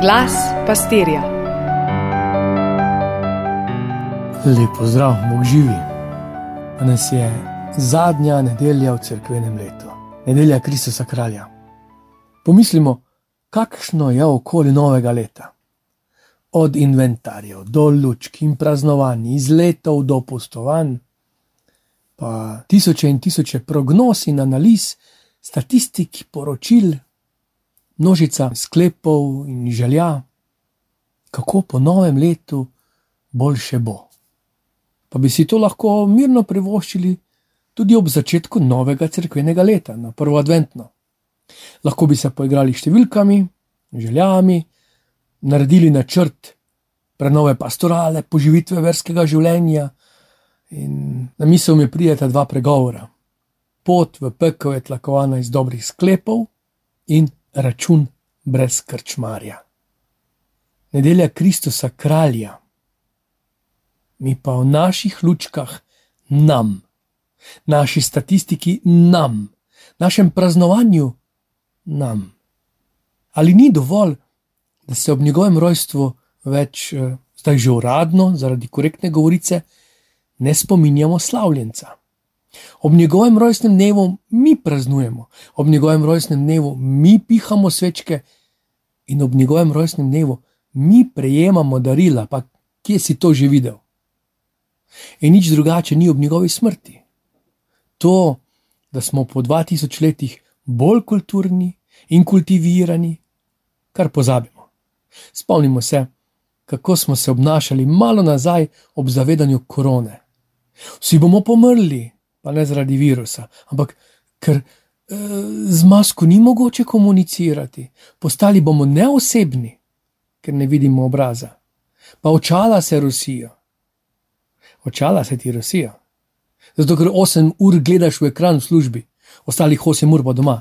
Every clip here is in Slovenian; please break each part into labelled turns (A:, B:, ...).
A: Glas pastirja.
B: Lepo zdrav, Bog živi. Danes je zadnja nedelja v cerkvenem letu, nedelja Kristusa kralja. Pomislimo, kakšno je okolje novega leta. Od inventarjev do lučk in praznovanj, izletov do pustovanj, pa tisoče in tisoče prognoz in analiz, statistik, poročil, množica sklepov in želja, kako po novem letu boljše bo. Pa bi si to lahko mirno privoščili tudi ob začetku novega crkvenega leta, na prvo adventno. Lahko bi se poigrali številkami, željami, naredili načrt prenove pastorale, poživitve verskega življenja. In na misel mi prijeta dva pregovora. Pot v pekel je tlakovana iz dobrih sklepov in račun brez krčmarja. Nedelja Kristusa kralja, mi pa v naših lučkah nam, naši statistiki nam, našem praznovanju nam. Ali ni dovolj, da se ob njegovem rojstvu več, eh, zdaj že uradno, zaradi korektne govorice, ne spominjamo slavljenca? Ob njegovem rojstnem dnevu mi praznujemo, ob njegovem rojstnem dnevu mi pihamo svečke in ob njegovem rojstnem dnevu mi prejemamo darila, pa kje si to že videl? In nič drugače ni ob njegovi smrti. To, da smo po 2000 letih bolj kulturni in kultivirani, kar pozabimo. Spomnimo se, kako smo se obnašali malo nazaj ob zavedanju korone. Vsi bomo pomrli, pa ne zaradi virusa, ampak ker e, z masko ni mogoče komunicirati, postali bomo neosebni, ker ne vidimo obraza. Pa očala se rusijo. Očala se ti rusijo. Zato, ker 8 ur gledaš v ekran v službi, ostalih 8 ur pa doma.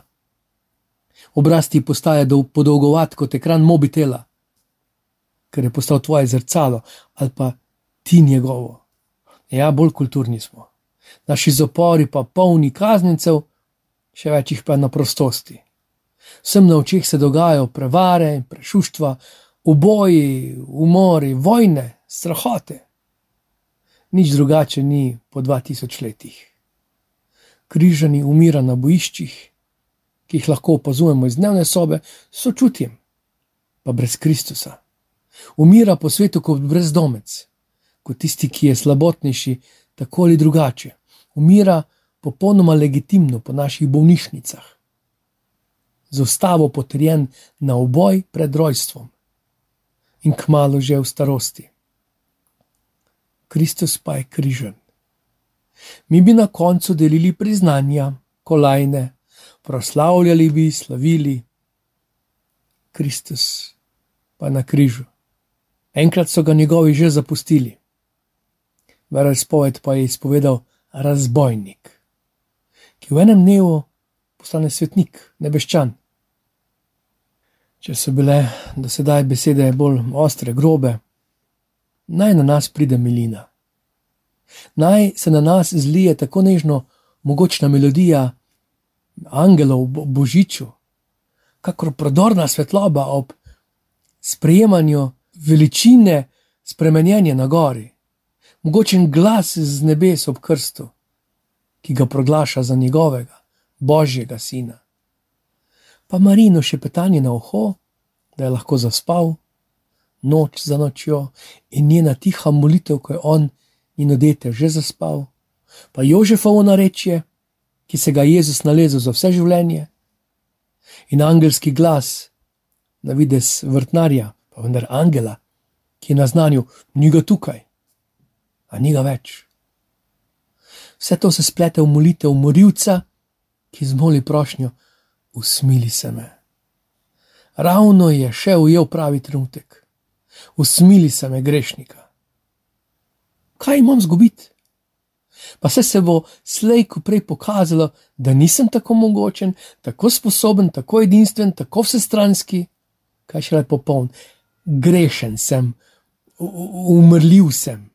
B: Obraz ti postaje podolgovat kot ekran mobitela, ker je postal tvoje zrcalo ali pa ti njegovo. Ja, bolj kulturni smo naši zapori pa polni kaznjencev, še več jih pa na prostosti. Vsem na očeh se dogajajo prevare prešuštva, uboji, umori, vojne, strahote. Nič drugače ni po 2000 letih. Križani umira na bojiščih, ki jih lahko opazujemo iz dnevne sobe, so čutjem, pa brez Kristusa. Umira po svetu kot brezdomec, kot tisti, ki je slabotnejši, tako ali drugače umira popolnoma legitimno po naših bolnišnicah, z ustavo potrjen na oboj pred rojstvom in kmalo že v starosti. Kristus pa je križen. Mi bi na koncu delili priznanja, kolajne, proslavljali bi, slavili. Kristus pa na križu. Enkrat so ga njegovi že zapustili. Verazpoved pa je izpovedal, razbojnik, ki v enem dnevu postane svetnik, nebeščan. Če so bile do sedaj besede bolj ostre, grobe, naj na nas pride milina. Naj se na nas zlije tako nežno mogočna melodija angelov v božiču, kakor prodorna svetloba ob sprejemanju veličine spremenjenja na gori mogočen glas z nebes ob krstu, ki ga proglaša za njegovega, božjega sina. Pa Marino še petanje na oho, da je lahko zaspal, noč za nočjo in njena tiha molitev, ko je on in odete že zaspal, pa Jožefovo narečje, ki se ga je Jezus nalezel za vse življenje, in angelski glas, na vides vrtnarja, pa vendar angela, ki je naznanil, ni ga tukaj a ni ga več. Vse to se splete v molitev morilca, ki zmoli prošnjo: Usmili se me. Ravno je še ujel pravi trenutek. Usmili se me grešnika. Kaj imam zgubiti? Pa se, se bo slej, ko prej pokazalo, da nisem tako mogočen, tako sposoben, tako edinstven, tako vsestranski, kaj še le popoln. Grešen sem, umrljiv sem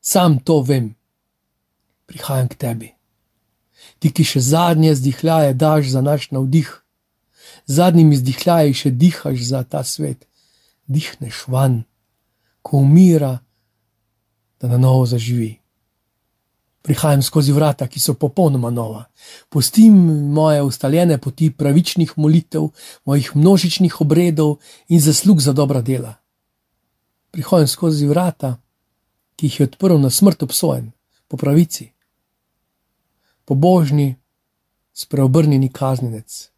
B: sam to vem. Prihajam k tebi. Ti, ki še zadnje zdihljaje daš za naš navdih, zadnjimi zdihljaji še dihaš za ta svet, dihneš van, ko umira, da na novo zaživi. Prihajam skozi vrata, ki so popolnoma nova. Pustim moje ustaljene poti pravičnih molitev, mojih množičnih obredov in zaslug za dobra dela. Prihajam skozi vrata, ki jih je odprl na smrt obsojen, po pravici. Pobožni, spreobrnjeni kaznjenec,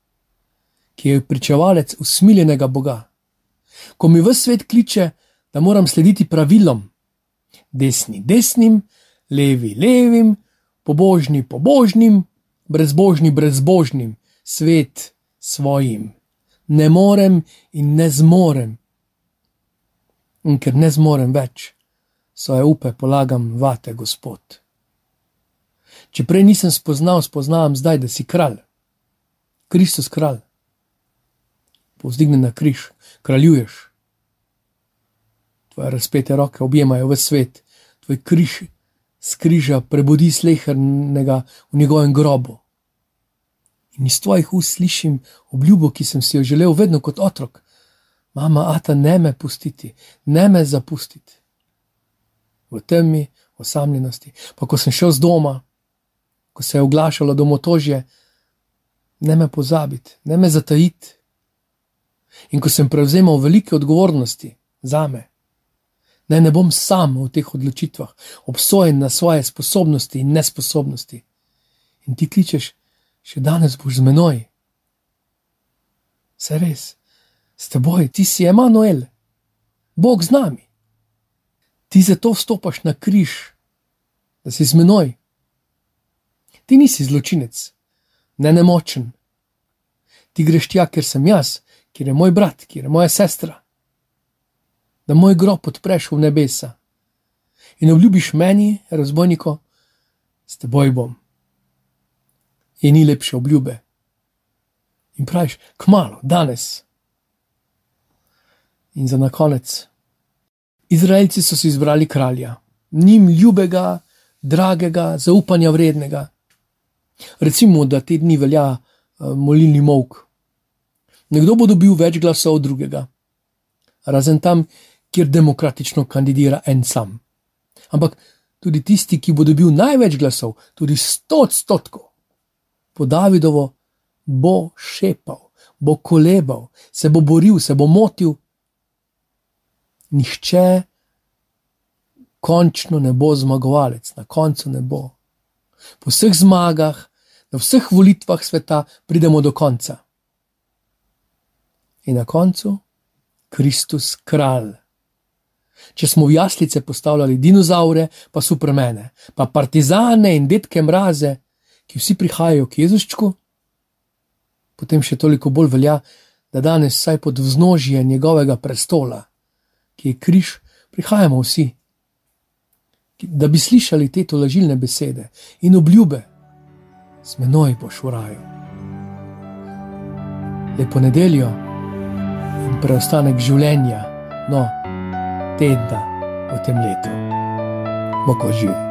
B: ki je pričevalec usmiljenega Boga. Ko mi v svet kliče, da moram slediti pravilom, desni desnim, levi levim, pobožni pobožnim, brezbožni brezbožnim, svet svojim. Ne morem in ne zmorem. In ker ne zmorem več, svoje upe polagam vate, Gospod. Če prej nisem spoznal, spoznavam zdaj, da si kralj, Kristus kralj. Povzdigne na križ, kraljuješ. Tvoje razpete roke objemajo v svet, tvoj križ skriža prebudi slehernega v njegovem grobu. In iz tvojih ust slišim obljubo, ki sem si jo želel vedno kot otrok. Mama, ata, ne me pustiti, ne me zapustiti. V temi, osamljenosti, pa ko sem šel z doma, ko se je oglašalo domotožje, ne me pozabiti, ne me zatajiti. In ko sem prevzemal velike odgovornosti za me, Naj ne bom sam v teh odločitvah, obsojen na svoje sposobnosti in nesposobnosti. In ti kličeš, še danes boš z menoj. Se res, s teboj, ti si Emanuel, Bog z nami. Ti zato vstopaš na križ, da si z menoj. Ti nisi zločinec, ne nemočen. Ti greš tja, ker sem jaz, ker je moj brat, ker je moja sestra da moj grob odpreš v nebesa in obljubiš meni, razbojniku, s teboj bom. In ni lepše obljube. In praviš, kmalo, danes. In za konec. Izraelci so si izbrali kralja, njim ljubega, dragega, zaupanja vrednega. Recimo, da te dni velja uh, molilni mok. Nekdo bo dobil več glasov od drugega. Razen tam, kjer demokratično kandidira en sam. Ampak tudi tisti, ki bo dobil največ glasov, tudi sto odstotkov, po Davidovo, bo šepal, bo kolebal, se bo boril, se bo motil. Nihče končno ne bo zmagovalec, na koncu ne bo. Po vseh zmagah, na vseh volitvah sveta pridemo do konca. In na koncu Kristus kralj. Če smo v jaslice postavljali dinozaure, pa supermene, pa partizane in detke mraze, ki vsi prihajajo k Jezuščku, potem še toliko bolj velja, da danes vsaj pod vznožje njegovega prestola, ki je križ, prihajamo vsi, da bi slišali te tolažilne besede in obljube, s menoj boš v raju. Lepo nedeljo in preostanek življenja, no tedna v tem letu. Boko živi.